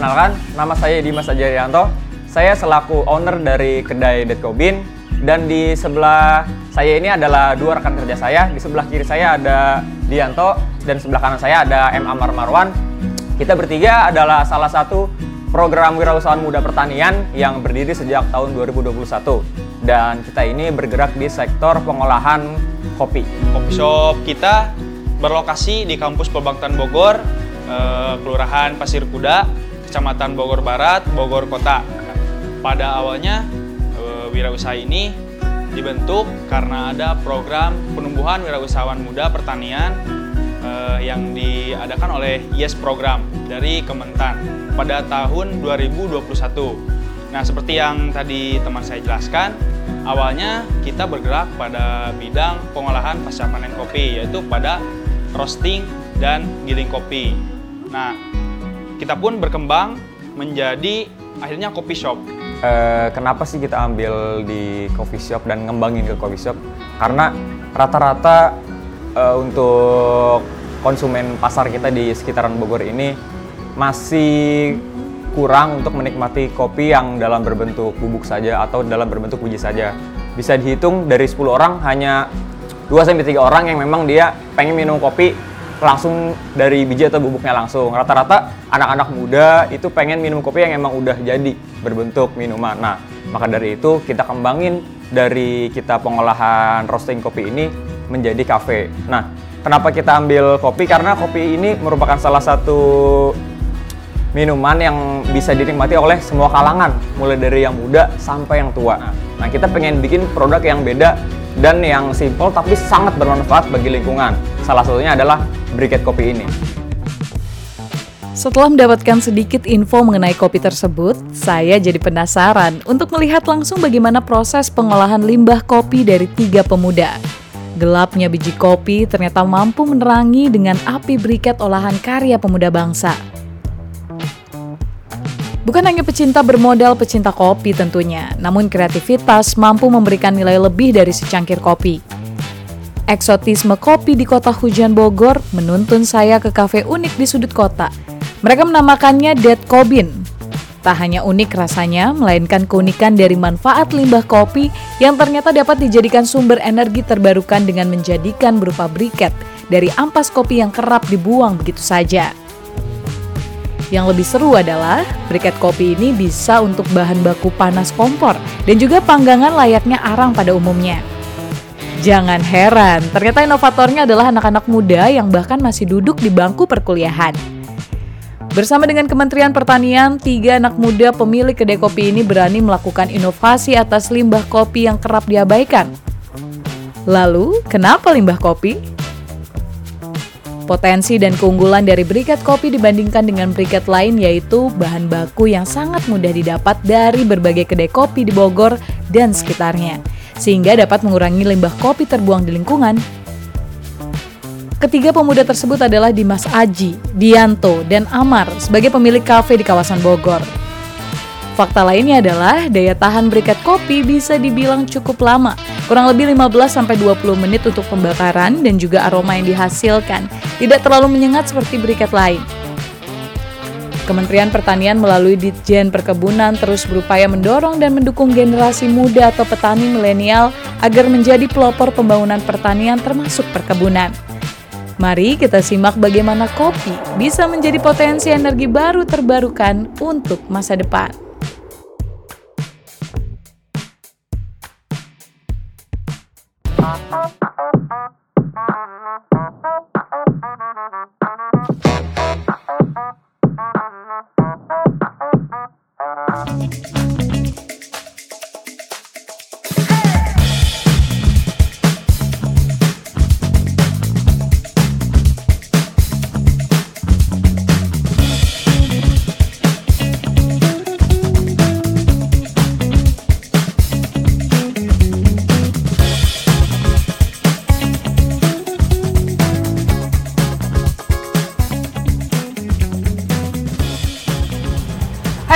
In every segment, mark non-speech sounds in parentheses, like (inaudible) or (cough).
perkenalkan, nama saya Dimas Ajarianto. Saya selaku owner dari kedai Detko Bean dan di sebelah saya ini adalah dua rekan kerja saya. Di sebelah kiri saya ada Dianto dan sebelah kanan saya ada M. Amar Marwan. Kita bertiga adalah salah satu program wirausahaan muda pertanian yang berdiri sejak tahun 2021 dan kita ini bergerak di sektor pengolahan kopi. Kopi shop kita berlokasi di kampus Pelbangtan Bogor, eh, Kelurahan Pasir Kuda, Kecamatan Bogor Barat, Bogor Kota. Pada awalnya eh, wirausaha ini dibentuk karena ada program penumbuhan wirausahawan muda pertanian eh, yang diadakan oleh YES program dari Kementan pada tahun 2021. Nah, seperti yang tadi teman saya jelaskan, awalnya kita bergerak pada bidang pengolahan pasca panen kopi, yaitu pada roasting dan giling kopi. Nah, kita pun berkembang menjadi akhirnya kopi shop. Eh, kenapa sih kita ambil di coffee shop dan ngembangin ke coffee shop? Karena rata-rata eh, untuk konsumen pasar kita di sekitaran Bogor ini masih kurang untuk menikmati kopi yang dalam berbentuk bubuk saja atau dalam berbentuk biji saja. Bisa dihitung dari 10 orang hanya 2 sampai 3 orang yang memang dia pengen minum kopi langsung dari biji atau bubuknya langsung. Rata-rata anak-anak muda itu pengen minum kopi yang emang udah jadi berbentuk minuman. Nah, maka dari itu kita kembangin dari kita pengolahan roasting kopi ini menjadi kafe. Nah, kenapa kita ambil kopi? Karena kopi ini merupakan salah satu minuman yang bisa dinikmati oleh semua kalangan, mulai dari yang muda sampai yang tua. Nah, kita pengen bikin produk yang beda dan yang simple tapi sangat bermanfaat bagi lingkungan. Salah satunya adalah briket kopi ini. Setelah mendapatkan sedikit info mengenai kopi tersebut, saya jadi penasaran untuk melihat langsung bagaimana proses pengolahan limbah kopi dari tiga pemuda. Gelapnya biji kopi ternyata mampu menerangi dengan api briket olahan karya pemuda bangsa. Bukan hanya pecinta bermodal pecinta kopi tentunya, namun kreativitas mampu memberikan nilai lebih dari secangkir kopi. Eksotisme kopi di kota hujan Bogor menuntun saya ke kafe unik di sudut kota. Mereka menamakannya Dead Cobin. Tak hanya unik rasanya, melainkan keunikan dari manfaat limbah kopi yang ternyata dapat dijadikan sumber energi terbarukan dengan menjadikan berupa briket dari ampas kopi yang kerap dibuang begitu saja. Yang lebih seru adalah, briket kopi ini bisa untuk bahan baku panas kompor dan juga panggangan layaknya arang pada umumnya. Jangan heran, ternyata inovatornya adalah anak-anak muda yang bahkan masih duduk di bangku perkuliahan. Bersama dengan Kementerian Pertanian, tiga anak muda pemilik kedai kopi ini berani melakukan inovasi atas limbah kopi yang kerap diabaikan. Lalu, kenapa limbah kopi? Potensi dan keunggulan dari briket kopi dibandingkan dengan briket lain yaitu bahan baku yang sangat mudah didapat dari berbagai kedai kopi di Bogor dan sekitarnya, sehingga dapat mengurangi limbah kopi terbuang di lingkungan. Ketiga pemuda tersebut adalah Dimas Aji, Dianto, dan Amar sebagai pemilik kafe di kawasan Bogor. Fakta lainnya adalah daya tahan briket kopi bisa dibilang cukup lama, kurang lebih 15-20 menit untuk pembakaran dan juga aroma yang dihasilkan tidak terlalu menyengat seperti briket lain. Kementerian Pertanian melalui Ditjen Perkebunan terus berupaya mendorong dan mendukung generasi muda atau petani milenial agar menjadi pelopor pembangunan pertanian termasuk perkebunan. Mari kita simak bagaimana kopi bisa menjadi potensi energi baru terbarukan untuk masa depan.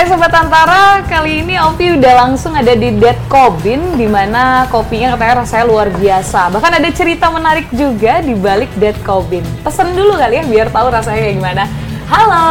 Hai Sobat Antara, kali ini Opi udah langsung ada di Dead Cobin di mana kopinya katanya rasanya luar biasa. Bahkan ada cerita menarik juga di balik Dead Cobin. Pesen dulu kali ya biar tahu rasanya kayak gimana. Halo.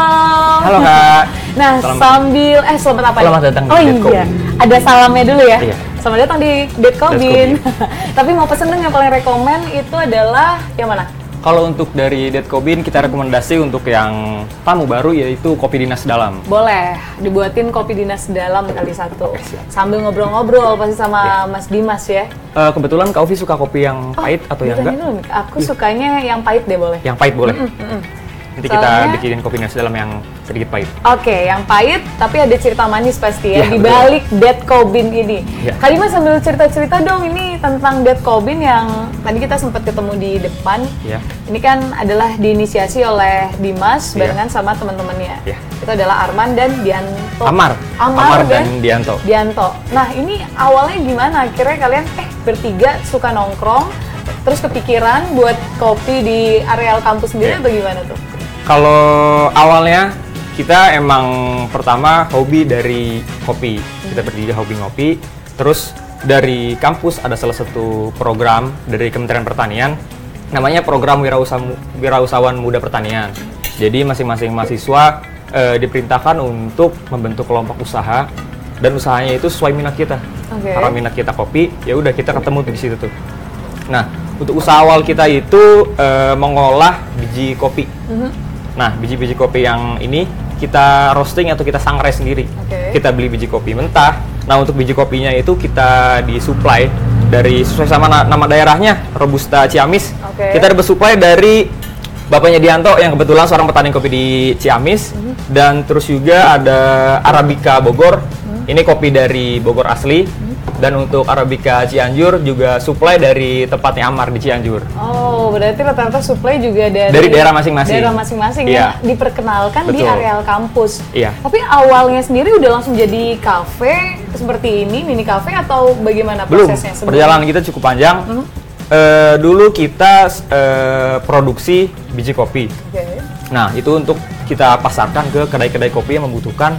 Halo Kak. (laughs) Nah, Selamat. sambil eh selamat apa? nih? Selamat datang di Oh Dead iya, ada salamnya dulu ya. Iya. Selamat datang di Dead Cobin. (laughs) Tapi mau pesen dong yang paling rekomen itu adalah yang mana? Kalau untuk dari Dead Cobin kita rekomendasi untuk yang tamu baru yaitu kopi dinas dalam. Boleh dibuatin kopi dinas dalam kali satu. Oke, siap. Sambil ngobrol-ngobrol pasti sama Mas Dimas ya. Eh, kebetulan Kak Ovi suka kopi yang pahit atau yang enggak? dulu Aku sukanya yang pahit deh boleh. Yang pahit boleh. Nanti kita Soalnya- bikinin kopi dinas dalam yang sedikit pahit. Oke, yang pahit tapi ada cerita manis pasti ya, Iya, di balik Dead Cobin ini. Iya. Kali Mas sambil cerita-cerita dong ini tentang Dead Cobin yang tadi kita sempat ketemu di depan. Iya. Ini kan adalah diinisiasi oleh Dimas Iya. barengan sama teman-temannya. Iya. Itu adalah Arman dan Dianto. Amar. Amar, Amar dan Dianto. Dianto. Nah, ini awalnya gimana? Akhirnya kalian eh bertiga suka nongkrong terus kepikiran buat kopi di areal kampus sendiri Iya. atau gimana tuh? Kalau awalnya kita emang pertama hobi dari kopi. Kita bertiga hobi ngopi. Terus dari kampus ada salah satu program dari Kementerian Pertanian namanya program wirausaha wirausahawan muda pertanian. Jadi masing-masing mahasiswa eh, diperintahkan untuk membentuk kelompok usaha dan usahanya itu sesuai minat kita. Oke. Karena minat kita kopi, ya udah kita ketemu tuh di situ tuh. Nah, untuk usaha awal kita itu eh, mengolah biji kopi. Nah, biji-biji kopi yang ini kita roasting atau kita sangrai sendiri. Oke. Kita beli biji kopi mentah. Nah, untuk biji kopinya itu kita disuplai dari sesuai sama na- nama daerahnya, Robusta Ciamis. Oke. Kita dapat supply dari bapaknya Dianto yang kebetulan seorang petani kopi di Ciamis Mhm. dan terus juga ada Arabica Bogor. Mhm. Ini kopi dari Bogor asli. Dan untuk Arabica Cianjur juga supply dari tempatnya Amar di Cianjur. Oh, berarti rata-rata supply juga dari Dari daerah masing-masing. Daerah masing-masing Iya. yang diperkenalkan di Betul. areal kampus. Iya. Tapi awalnya sendiri udah langsung jadi kafe seperti ini, mini kafe atau bagaimana Belum, prosesnya sebelumnya? perjalanan kita cukup panjang. Mhm. Eh, dulu kita eh, produksi biji kopi. Oke. Nah, itu untuk kita pasarkan ke kedai-kedai kopi yang membutuhkan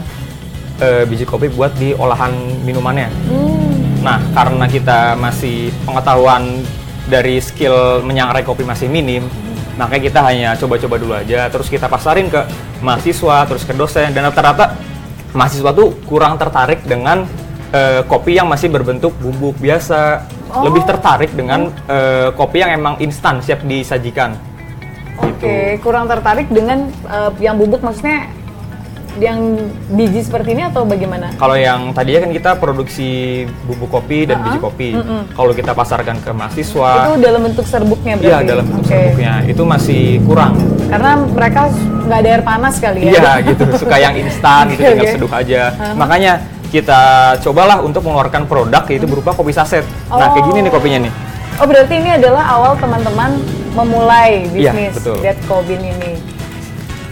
eh, biji kopi buat di olahan minumannya. Hmm, Nah, karena kita masih pengetahuan dari skill menyangrai kopi masih minim, makanya kita hanya coba-coba dulu aja. Terus kita pasarin ke mahasiswa, terus ke dosen, dan rata-rata mahasiswa tuh kurang tertarik dengan eh, kopi yang masih berbentuk bubuk biasa. Oh. Lebih tertarik dengan eh, kopi yang emang instan siap disajikan. Oke, kurang tertarik dengan eh, yang bubuk maksudnya yang biji seperti ini atau bagaimana? Kalau yang tadi kan kita produksi bubuk kopi dan biji kopi. Kalau kita pasarkan ke mahasiswa, Itu dalam bentuk serbuknya berarti? iya dalam bentuk Oke. serbuknya itu masih kurang. Karena mereka nggak ada air panas kali ya? Iya gitu, suka yang instan gitu tinggal oke. seduh aja. Makanya kita cobalah untuk mengeluarkan produk yaitu berupa kopi saset. Nah kayak gini nih kopinya nih. Oh berarti ini adalah awal teman-teman memulai Iya, bisnis betul. Dead Cobin ini.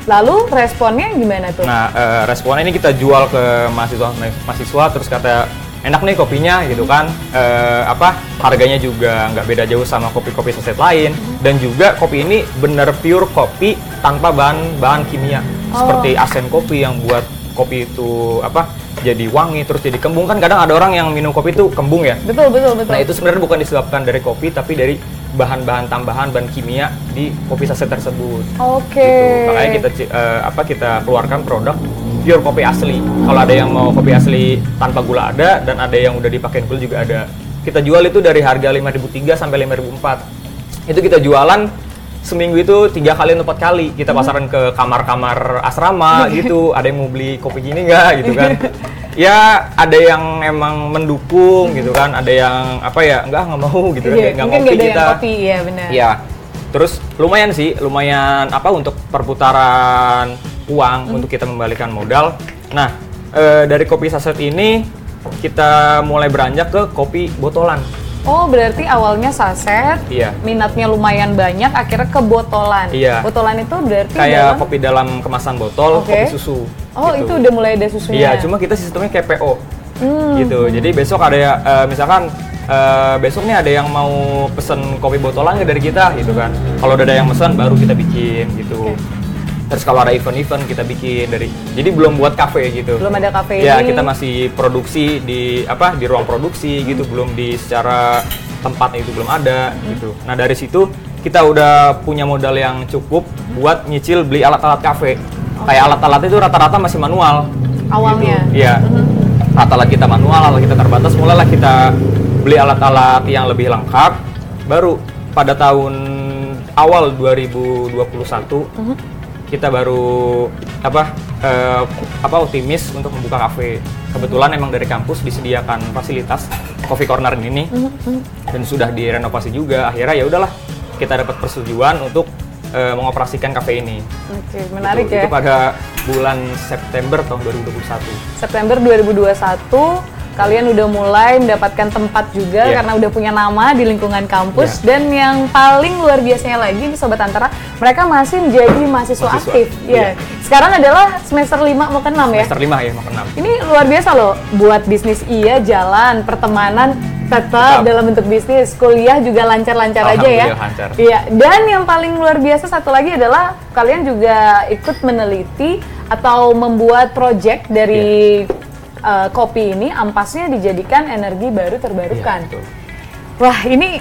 Lalu responnya gimana tuh? Nah eh, responnya ini kita jual ke mahasiswa mahasiswa terus kata enak nih kopinya gitu kan Eh, apa harganya juga nggak beda jauh sama kopi-kopi saset lain dan juga kopi ini bener pure kopi tanpa bahan bahan kimia Oh. seperti asen kopi yang buat kopi itu apa jadi wangi terus jadi kembung kan kadang ada orang yang minum kopi itu kembung ya Betul betul betul. Nah itu sebenarnya bukan disebabkan dari kopi tapi dari bahan-bahan tambahan bahan kimia di kopi saset tersebut. Oke. Gitu. Makanya kita eh, apa kita keluarkan produk pure kopi asli. Kalau ada yang mau kopi asli tanpa gula ada dan ada yang udah dipakein gula juga ada. Kita jual itu dari harga 5.003 sampai 5.004. Itu kita jualan seminggu itu tiga kali atau empat kali kita pasaran ke kamar-kamar asrama (laughs) gitu ada yang mau beli kopi gini nggak gitu kan (laughs) ya ada yang emang mendukung gitu kan ada yang apa ya nggak nggak mau gitu kan Iya, nggak ngopi ada kita yang kopi, iya benar. Iya. Terus lumayan sih, lumayan apa untuk perputaran uang Hmm. untuk kita membalikan modal. Nah, eh, dari kopi saset ini kita mulai beranjak ke kopi botolan. Oh berarti awalnya saset, Iya. minatnya lumayan banyak, akhirnya ke botolan. Iya. Botolan itu berarti Kayak dalam- kopi dalam kemasan botol, Oke. kopi susu. Oh gitu. itu udah mulai ada susunya. Iya, cuma kita sistemnya kayak PO. Hmm. Gitu. Jadi besok ada ya, eh, misalkan eh, besok nih ada yang mau pesen kopi botolan nggak dari kita gitu kan. Kalau udah ada yang pesan baru kita bikin gitu. Oke. Terus kalau ada event-event kita bikin dari jadi belum buat kafe gitu. Belum ada kafe Ya, ini. kita masih produksi di apa di ruang produksi gitu, belum di secara tempatnya itu belum ada gitu. Nah, dari situ kita udah punya modal yang cukup buat nyicil beli alat-alat kafe. Kayak alat-alat itu rata-rata masih manual. Awalnya. Gitu. Iya. Alat-alat kita manual, alat kita terbatas, mulailah kita beli alat-alat yang lebih lengkap. Baru pada tahun awal 2021 kita baru apa eh, apa optimis untuk membuka kafe. Kebetulan emang dari kampus disediakan fasilitas coffee corner ini dan sudah direnovasi juga. Akhirnya ya udahlah kita dapat persetujuan untuk eh, mengoperasikan kafe ini. Oke, menarik itu, ya. Itu pada bulan September tahun 2021. September 2021 kalian udah mulai mendapatkan tempat juga Iya. karena udah punya nama di lingkungan kampus Iya. dan yang paling luar biasanya lagi nih sobat antara mereka masih menjadi mahasiswa, Mahasiswa, aktif. Ya. Sekarang adalah semester 5 mau ke 6 ya. Semester 5 ya, mau ke 6. Ini luar biasa loh buat bisnis iya jalan, pertemanan tetap Tetap. dalam bentuk bisnis, kuliah juga lancar-lancar aja ya. Lancar. Iya, dan yang paling luar biasa satu lagi adalah kalian juga ikut meneliti atau membuat project dari Iya. Eh, kopi ini ampasnya dijadikan energi baru terbarukan. Iya, betul. Wah, ini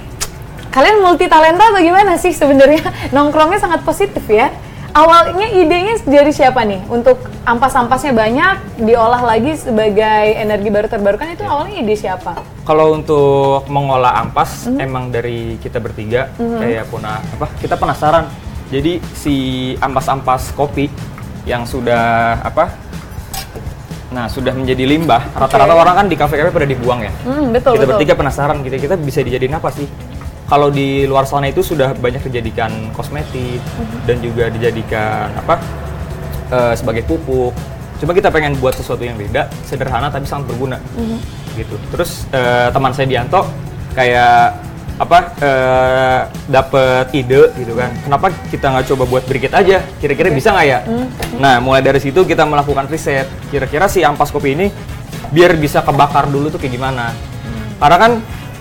kalian multi talenta atau gimana sih sebenarnya? (laughs) Nongkrongnya sangat positif ya. Awalnya idenya dari siapa nih? Untuk ampas-ampasnya banyak, diolah lagi sebagai energi baru terbarukan itu awalnya ide siapa? Kalau untuk mengolah ampas Mhm. emang dari kita bertiga kayak puna apa kita penasaran. Jadi si ampas-ampas kopi yang sudah apa Nah, sudah menjadi limbah. Rata-rata Oke. orang kan di kafe-kafe pada dibuang ya. Hmm, betul kita betul. bertiga penasaran gitu, kita bisa dijadiin apa sih? Kalau di luar sana itu sudah banyak dijadikan kosmetik Mhm. dan juga dijadikan apa eh, sebagai pupuk. Cuma kita pengen buat sesuatu yang beda, sederhana tapi sangat berguna, Mhm. gitu. Terus eh, teman saya Dianto kayak apa eh, dapet ide gitu kan? Kenapa kita nggak coba buat briket aja? Kira-kira bisa nggak ya? Nah, mulai dari situ kita melakukan riset. Kira-kira si ampas kopi ini biar bisa kebakar dulu tuh kayak gimana? Karena kan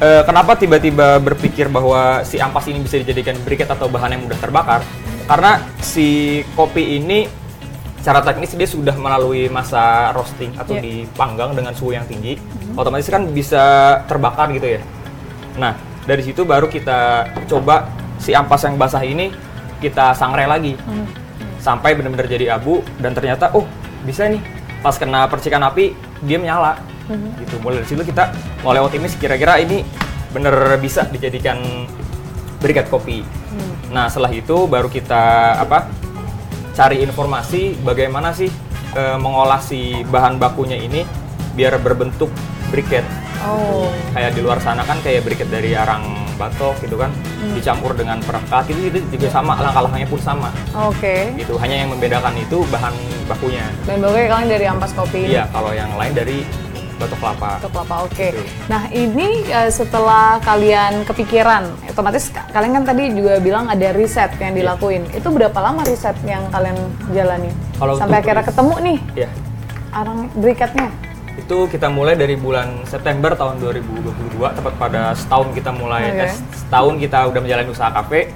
eh, kenapa tiba-tiba berpikir bahwa si ampas ini bisa dijadikan briket atau bahan yang mudah terbakar? Karena si kopi ini secara teknis dia sudah melalui masa roasting atau Iya. dipanggang dengan suhu yang tinggi. Otomatis kan bisa terbakar gitu ya. Nah, dari situ baru kita coba si ampas yang basah ini kita sangrai lagi. Sampai benar-benar jadi abu dan ternyata oh, bisa nih. Pas kena percikan api dia menyala. Gitu. Mulai dari situ kita mulai optimis kira-kira ini bener bisa dijadikan berikat kopi. Nah, setelah itu baru kita apa? cari informasi bagaimana sih eh, mengolah si bahan bakunya ini biar berbentuk briket Oh. kayak di luar sana kan kayak briket dari arang batok gitu kan dicampur dengan perekat itu, itu juga sama langkah-langkahnya pun sama Oke. gitu hanya yang membedakan itu bahan bakunya Dan pokoknya kalian dari ampas kopi iya kalau yang lain dari batok kelapa Batok kelapa, oke. Gitu. Nah ini eh, setelah kalian kepikiran, otomatis ka- kalian kan tadi juga bilang ada riset yang Iya. dilakuin. Itu berapa lama riset yang kalian jalani? Kalau Sampai akhirnya ketemu nih ya arang berikatnya. Itu kita mulai dari bulan September tahun 2022 tepat pada setahun kita mulai Oke. eh, setahun kita udah menjalani usaha kafe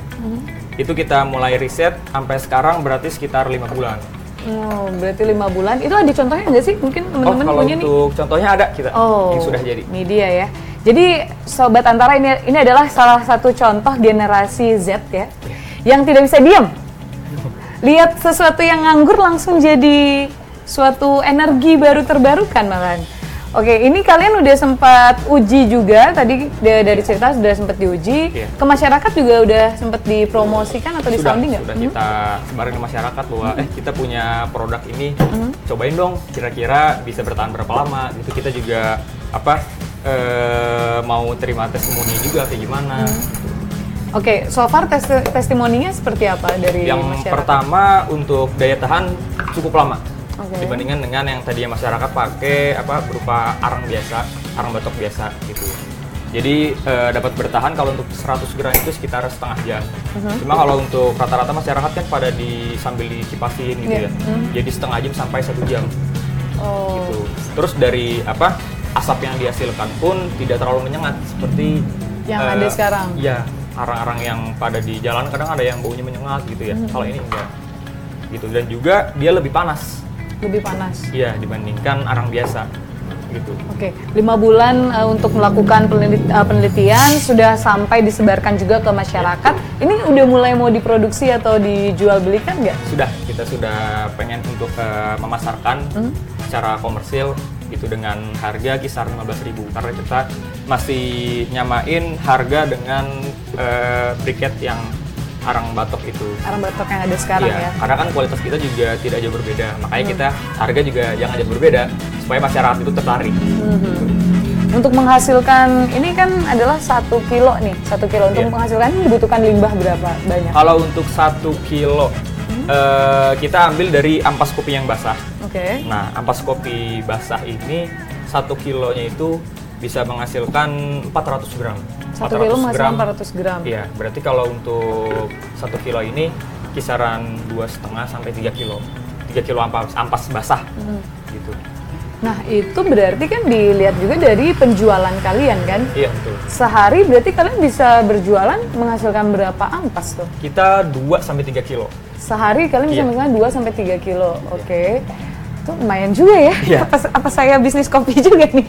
itu kita mulai riset sampai sekarang berarti sekitar lima bulan Oh, berarti lima bulan. Itu ada contohnya nggak sih? Mungkin oh teman-teman kalau punya nih. untuk contohnya ada kita Oh, yang sudah jadi Ini dia ya. Jadi sobat antara ini ini adalah salah satu contoh generasi Z ya, yang tidak bisa diam. (laughs) Lihat sesuatu yang nganggur langsung jadi suatu energi baru terbarukan malahan. Oke, ini kalian udah sempat uji juga tadi da- dari cerita sudah sempat diuji. Iya. Ke masyarakat juga udah sempat dipromosikan atau di sudah sounding nggak? sudah Hmm? kita sebarin ke masyarakat bahwa eh kita punya produk ini Hmm. cobain dong kira-kira bisa bertahan berapa lama gitu kita juga apa eh, mau terima testimoni juga kayak gimana Hmm. Oke, so far tes- testimoninya seperti apa dari yang masyarakat? pertama untuk daya tahan cukup lama Oke. dibandingkan dengan yang tadi masyarakat pakai apa berupa arang biasa arang batok biasa gitu jadi eh, dapat bertahan kalau untuk 100 gram itu sekitar setengah jam Mhm. cuma kalau untuk rata-rata masyarakat kan pada di sambil dicipasin gitu Iya. ya Mhm. jadi setengah jam sampai satu jam Oh. gitu terus dari apa asap yang dihasilkan pun tidak terlalu menyengat seperti Yang eh, ada sekarang. Iya, arang-arang yang pada di jalan kadang ada yang baunya menyengat gitu ya. Mhm. Kalau ini enggak. Gitu dan juga dia lebih panas. Lebih panas. Iya, dibandingkan arang biasa. gitu. Oke, lima bulan uh, untuk melakukan penelit- uh, penelitian sudah sampai disebarkan juga ke masyarakat. Ini udah mulai mau diproduksi atau dijual belikan nggak? Sudah, kita sudah pengen untuk eh, memasarkan secara komersil gitu dengan harga kisar 15.000 karena kita masih nyamain harga dengan eh, briket yang arang batok itu. Arang batok yang ada sekarang Iya, ya. karena kan kualitas kita juga tidak jauh berbeda. Makanya kita harga juga jangan jauh berbeda supaya masyarakat itu tertarik. Untuk menghasilkan ini kan adalah satu kilo nih, satu kilo. Untuk Iya. menghasilkan ini dibutuhkan limbah berapa banyak? Kalau untuk satu kilo eh, kita ambil dari ampas kopi yang basah. Oke. Nah, ampas kopi basah ini satu kilonya itu bisa menghasilkan 400 gram. Satu kilo menghasilkan 400 gram. Iya, berarti kalau untuk satu kilo ini kisaran dua setengah sampai 3 kilo. 3 kilo ampas, ampas basah. Hmm. Gitu. Nah itu berarti kan dilihat juga dari penjualan kalian kan? Iya, betul. Sehari berarti kalian bisa berjualan menghasilkan berapa ampas tuh? Kita 2 sampai 3 kilo. Sehari kalian bisa Iya. menghasilkan 2 sampai 3 kilo. Oke. Itu lumayan juga ya. Iya. Apa, apa saya bisnis kopi (laughs) juga nih?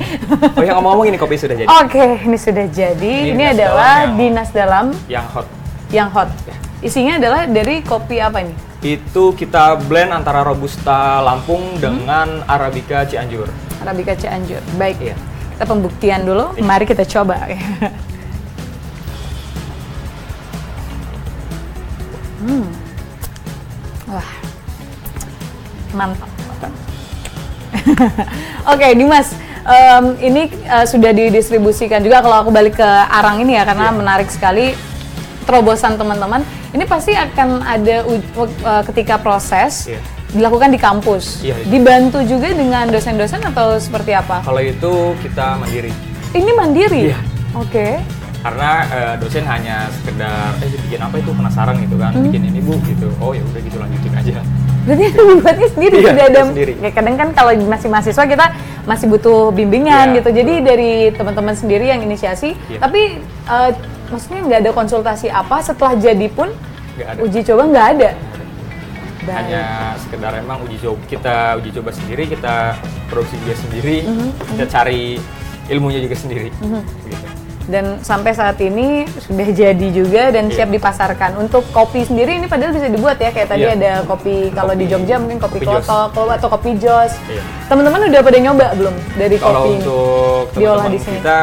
Oh ya ngomong-ngomong ini kopi sudah jadi. Oke, ini sudah jadi. Ini, Ini adalah dalam yang- dinas dalam Yang hot. yang hot. Ya. Isinya adalah dari kopi apa nih? Itu kita blend antara Robusta Hmm. Lampung dengan Arabica Cianjur. Arabica Cianjur. Baik. Iya. Kita pembuktian dulu. Iya. Mari kita coba. (laughs) hmm. Wah. Mantap. (laughs) Oke, Dimas. em, ini eh, sudah didistribusikan juga kalau aku balik ke Arang ini ya karena Iya. menarik sekali terobosan teman-teman. Ini pasti akan ada eh, ketika proses Iya. dilakukan di kampus. Iya, iya. Dibantu juga dengan dosen-dosen atau seperti apa? Kalau itu kita mandiri. Ini mandiri. Iya. Oke. Karena eh, dosen hanya sekedar eh bikin apa itu penasaran gitu kan, Hmm. bikin ini Bu gitu. Oh ya udah gitu lanjutin aja. Berarti (laughs) itu dibuatnya sendiri Iya, tidak ada. sendiri. Ya, kadang kan kalau masih mahasiswa kita masih butuh bimbingan Iya, gitu. Jadi dari teman-teman sendiri yang inisiasi. Iya. Tapi eh, maksudnya nggak ada konsultasi apa setelah jadi pun ada. uji coba nggak ada. Baik. Hanya sekedar emang uji coba kita uji coba sendiri, kita produksi juga sendiri, Mhm, kita cari ilmunya juga sendiri. Gitu. Dan sampai saat ini sudah jadi juga dan Iya. siap dipasarkan. Untuk kopi sendiri ini padahal bisa dibuat ya kayak tadi Iya. ada kopi kalau di Jogja mungkin kopi, kopi klotok atau kopi jos. Iya. Teman-teman udah pada nyoba belum dari Kalau kopi ini? untuk teman-teman di sini? kita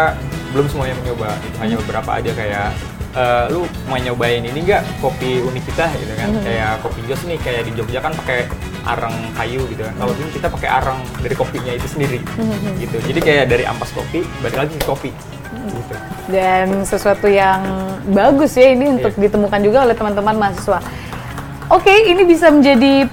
belum semuanya mencoba, hanya beberapa aja kayak eh, lu mau nyobain ini nggak kopi unik kita gitu kan Mhm. kayak kopi jos nih kayak di Jogja kan pakai arang kayu gitu kan kalau ini kita pakai arang dari kopinya itu sendiri Mhm. gitu jadi kayak dari ampas kopi balik lagi ke kopi. Gitu dan sesuatu yang bagus ya ini untuk Iya. ditemukan juga oleh teman-teman mahasiswa. Oke, ini bisa menjadi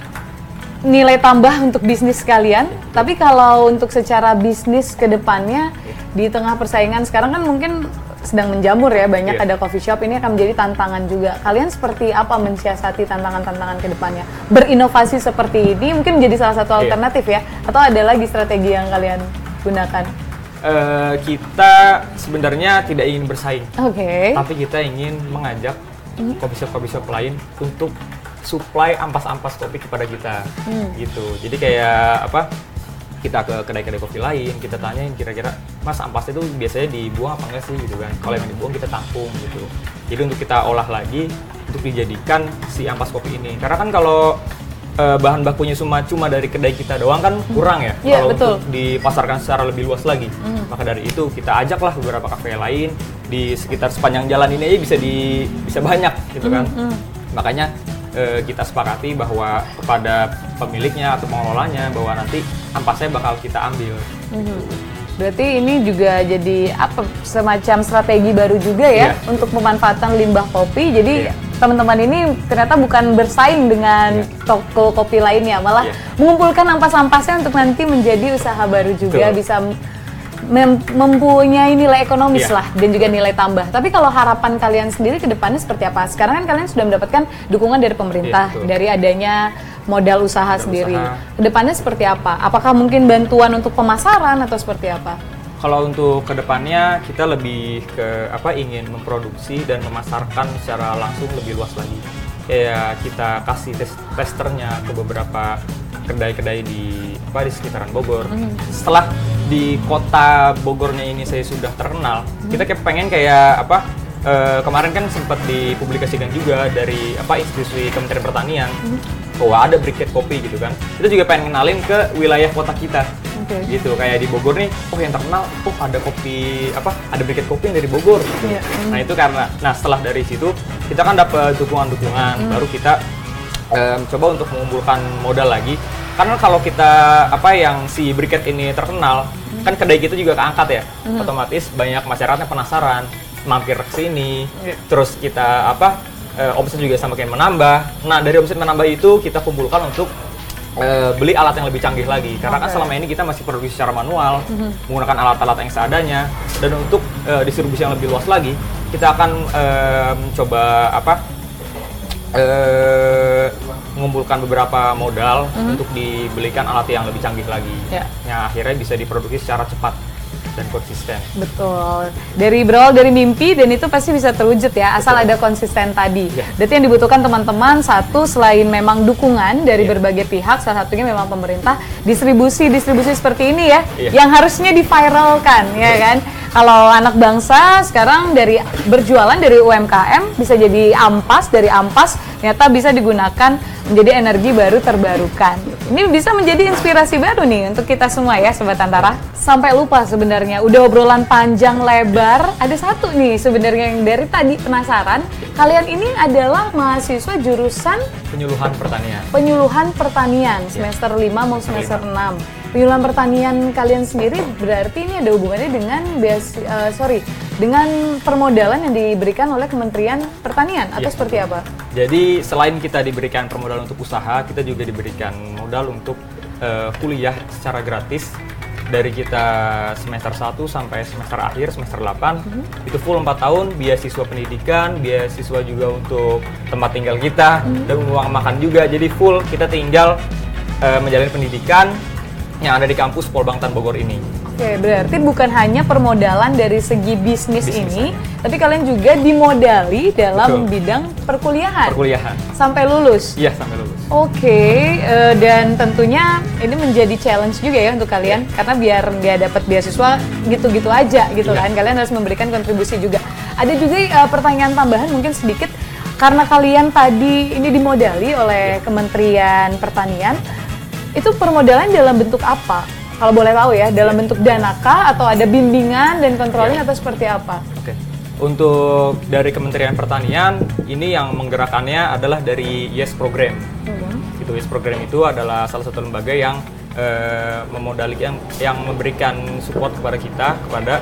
nilai tambah untuk bisnis kalian. Tapi kalau untuk secara bisnis ke depannya di tengah persaingan sekarang kan mungkin sedang menjamur ya banyak Iya. ada coffee shop ini akan menjadi tantangan juga. Kalian seperti apa mensiasati tantangan-tantangan ke depannya? Berinovasi seperti ini mungkin menjadi salah satu Iya. alternatif ya atau ada lagi strategi yang kalian gunakan? Eh, kita sebenarnya tidak ingin bersaing. Oke. tapi kita ingin mengajak kopi shop kopi shop lain untuk supply ampas-ampas kopi kepada kita. Gitu. Jadi kayak apa kita ke kedai-kedai kopi lain kita tanyain kira-kira mas ampas itu biasanya dibuang apa enggak sih? Gitu kan. Kalau yang dibuang kita tampung gitu. Jadi untuk kita olah lagi untuk dijadikan si ampas kopi ini. Karena kan kalau eh, bahan bakunya cuma cuma dari kedai kita doang kan kurang ya Iya, kalau betul. untuk dipasarkan secara lebih luas lagi. Maka dari itu kita ajaklah beberapa kafe lain di sekitar sepanjang jalan ini aja bisa di bisa banyak gitu kan. Makanya eh, kita sepakati bahwa kepada pemiliknya atau pengelolanya bahwa nanti ampasnya bakal kita ambil. Berarti ini juga jadi apa semacam strategi baru juga ya Iya. untuk pemanfaatan limbah kopi. Jadi Iya. Teman-teman ini ternyata bukan bersaing dengan Iya. toko kopi lainnya, malah Iya. mengumpulkan ampas-ampasnya untuk nanti menjadi usaha baru juga Betul. bisa mem- mempunyai nilai ekonomis Iya. lah dan juga nilai tambah. Tapi kalau harapan kalian sendiri ke depannya seperti apa? Sekarang kan kalian sudah mendapatkan dukungan dari pemerintah Iya, betul. dari adanya modal usaha Modal sendiri. usaha. Ke depannya seperti apa? Apakah mungkin bantuan untuk pemasaran atau seperti apa? Kalau untuk ke depannya kita lebih ke apa ingin memproduksi dan memasarkan secara langsung lebih luas lagi. Kayak kita kasih tes testernya ke beberapa kedai-kedai di apa di sekitaran Bogor. Setelah di kota Bogornya ini saya sudah terkenal, kita kayak pengen kayak apa? eh, kemarin kan sempat dipublikasikan juga dari apa institusi Kementerian Pertanian bahwa ada briket kopi gitu kan. Kita juga pengen kenalin ke wilayah kota kita. Oke. Gitu kayak di Bogor nih, oh yang terkenal, oh ada kopi apa? Ada briket kopi yang dari Bogor gitu. Iya. Nah, itu karena nah setelah dari situ kita kan dapat dukungan-dukungan, baru kita em, coba untuk mengumpulkan modal lagi karena kalau kita apa yang si briket ini terkenal kan kedai kita juga keangkat ya otomatis banyak masyarakatnya penasaran mampir ke sini Iya. terus kita apa eh, omset juga semakin menambah nah dari omset menambah itu kita kumpulkan untuk eh, beli alat yang lebih canggih lagi karena kan Oke. selama ini kita masih produksi secara manual menggunakan alat-alat yang seadanya dan untuk eh, distribusi yang lebih luas lagi kita akan em, coba apa eh, mengumpulkan beberapa modal untuk dibelikan alat yang lebih canggih lagi. Ya. Yang akhirnya bisa diproduksi secara cepat dan konsisten. Betul. Dari berawal dari mimpi dan itu pasti bisa terwujud ya, asal ada konsisten tadi. Ya. Berarti yang dibutuhkan teman-teman satu selain memang dukungan dari Ya. berbagai pihak, salah satunya memang pemerintah, distribusi-distribusi seperti ini ya, Iya. yang harusnya diviralkan ya kan. Kalau anak bangsa sekarang dari berjualan dari UMKM bisa jadi ampas, dari ampas ternyata bisa digunakan menjadi energi baru terbarukan. Ini bisa menjadi inspirasi baru nih untuk kita semua ya Sobat Antara. Sampai lupa sebenarnya, udah obrolan panjang lebar, ada satu nih sebenarnya yang dari tadi penasaran. Kalian ini adalah mahasiswa jurusan Penyuluhan pertanian. penyuluhan pertanian semester 5 mau semester 6. Penyuluhan pertanian kalian sendiri berarti ini ada hubungannya dengan beas- eh, sorry, dengan permodalan yang diberikan oleh Kementerian Pertanian atau Iya. seperti apa? Jadi selain kita diberikan permodalan untuk usaha, kita juga diberikan modal untuk eh, kuliah secara gratis dari kita semester 1 sampai semester akhir semester 8 itu full 4 tahun beasiswa pendidikan beasiswa juga untuk tempat tinggal kita dan uang makan juga jadi full kita tinggal eh, menjalani pendidikan yang ada di kampus Polbangtan Bogor ini Oke, berarti bukan hanya permodalan dari segi bisnis, Bisnis ini, tapi kalian juga dimodali dalam Betul. bidang perkuliahan perkuliahan sampai lulus. iya sampai lulus Oke, eh, dan tentunya ini menjadi challenge juga ya untuk kalian karena biar nggak dapat beasiswa gitu-gitu aja gitu Iya. kan. Kalian harus memberikan kontribusi juga. Ada juga eh, pertanyaan tambahan mungkin sedikit karena kalian tadi ini dimodali oleh Iya. Kementerian Pertanian. Itu permodalan dalam bentuk apa? Kalau boleh tahu ya, dalam Iya. bentuk dana kah atau ada bimbingan dan controlling Iya. atau seperti apa? Oke. Untuk dari Kementerian Pertanian, ini yang menggerakkannya adalah dari Yes Program. Itu Yes Program itu adalah salah satu lembaga yang eh, memodali yang yang memberikan support kepada kita kepada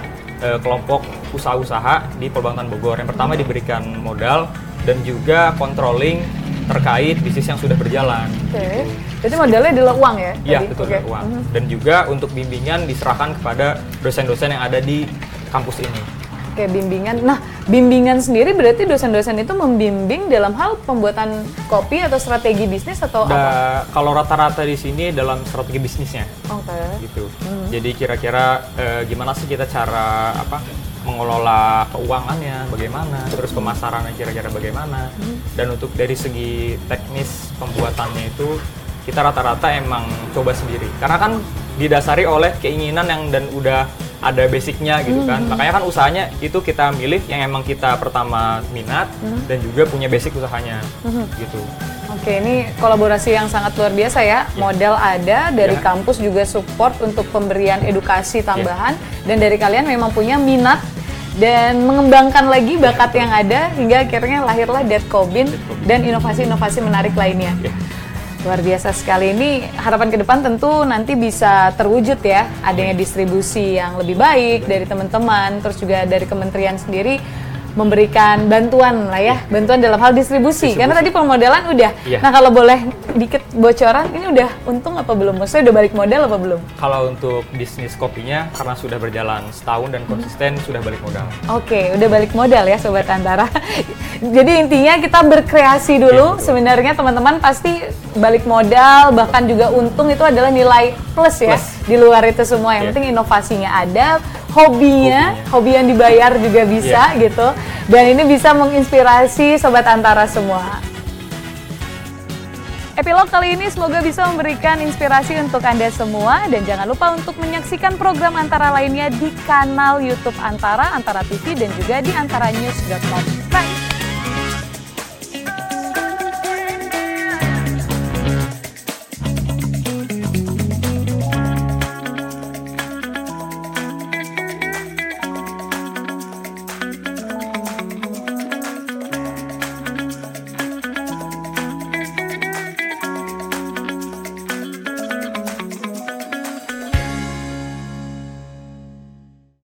eh, kelompok usaha-usaha di Perbangtan Bogor. Yang pertama diberikan modal dan juga controlling terkait bisnis yang sudah berjalan. Oke, jadi modalnya adalah uang ya? Iya, betul Oke. uang. Mhm. Dan juga untuk bimbingan diserahkan kepada dosen-dosen yang ada di kampus ini. Oke, bimbingan. Nah, bimbingan sendiri berarti dosen-dosen itu membimbing dalam hal pembuatan kopi atau strategi bisnis atau apa? Da- kalau rata-rata di sini dalam strategi bisnisnya Oke. gitu. Hmm. Jadi kira-kira eh, gimana sih kita cara apa mengelola keuangannya bagaimana, terus pemasarannya kira-kira bagaimana. Hmm. Dan untuk dari segi teknis pembuatannya itu kita rata-rata emang coba sendiri. Karena kan didasari oleh keinginan yang dan udah ada basicnya gitu kan. Hmm. Makanya kan usahanya itu kita milih yang emang kita pertama minat Hmm. dan juga punya basic usahanya gitu. Oke, ini kolaborasi yang sangat luar biasa ya. Modal ada, dari Ya. kampus juga support untuk pemberian edukasi tambahan, dan dari kalian memang punya minat dan mengembangkan lagi bakat yang ada hingga akhirnya lahirlah Dead Cobin dan inovasi-inovasi menarik lainnya. Ya. Luar biasa sekali ini harapan ke depan tentu nanti bisa terwujud ya adanya distribusi yang lebih baik dari teman-teman terus juga dari kementerian sendiri memberikan bantuan lah ya bantuan dalam hal distribusi, Distribusi. karena tadi permodalan udah Iya. nah kalau boleh dikit bocoran ini udah untung apa belum maksudnya udah balik modal apa belum Kalau untuk bisnis kopinya karena sudah berjalan setahun dan konsisten sudah balik modal. Oke, udah balik modal ya Sobat Antara. (laughs) Jadi intinya kita berkreasi dulu. Iya, betul. Sebenarnya teman-teman pasti balik modal, bahkan juga untung itu adalah nilai plus ya. Plus. Di luar itu semua. Yang Iya. penting inovasinya ada, hobinya, Hobinya. hobi yang dibayar juga bisa Iya. gitu. Dan ini bisa menginspirasi Sobat Antara semua. Epilog kali ini semoga bisa memberikan inspirasi untuk Anda semua dan jangan lupa untuk menyaksikan program Antara lainnya di kanal YouTube Antara, Antara TV dan juga di antaranews.com.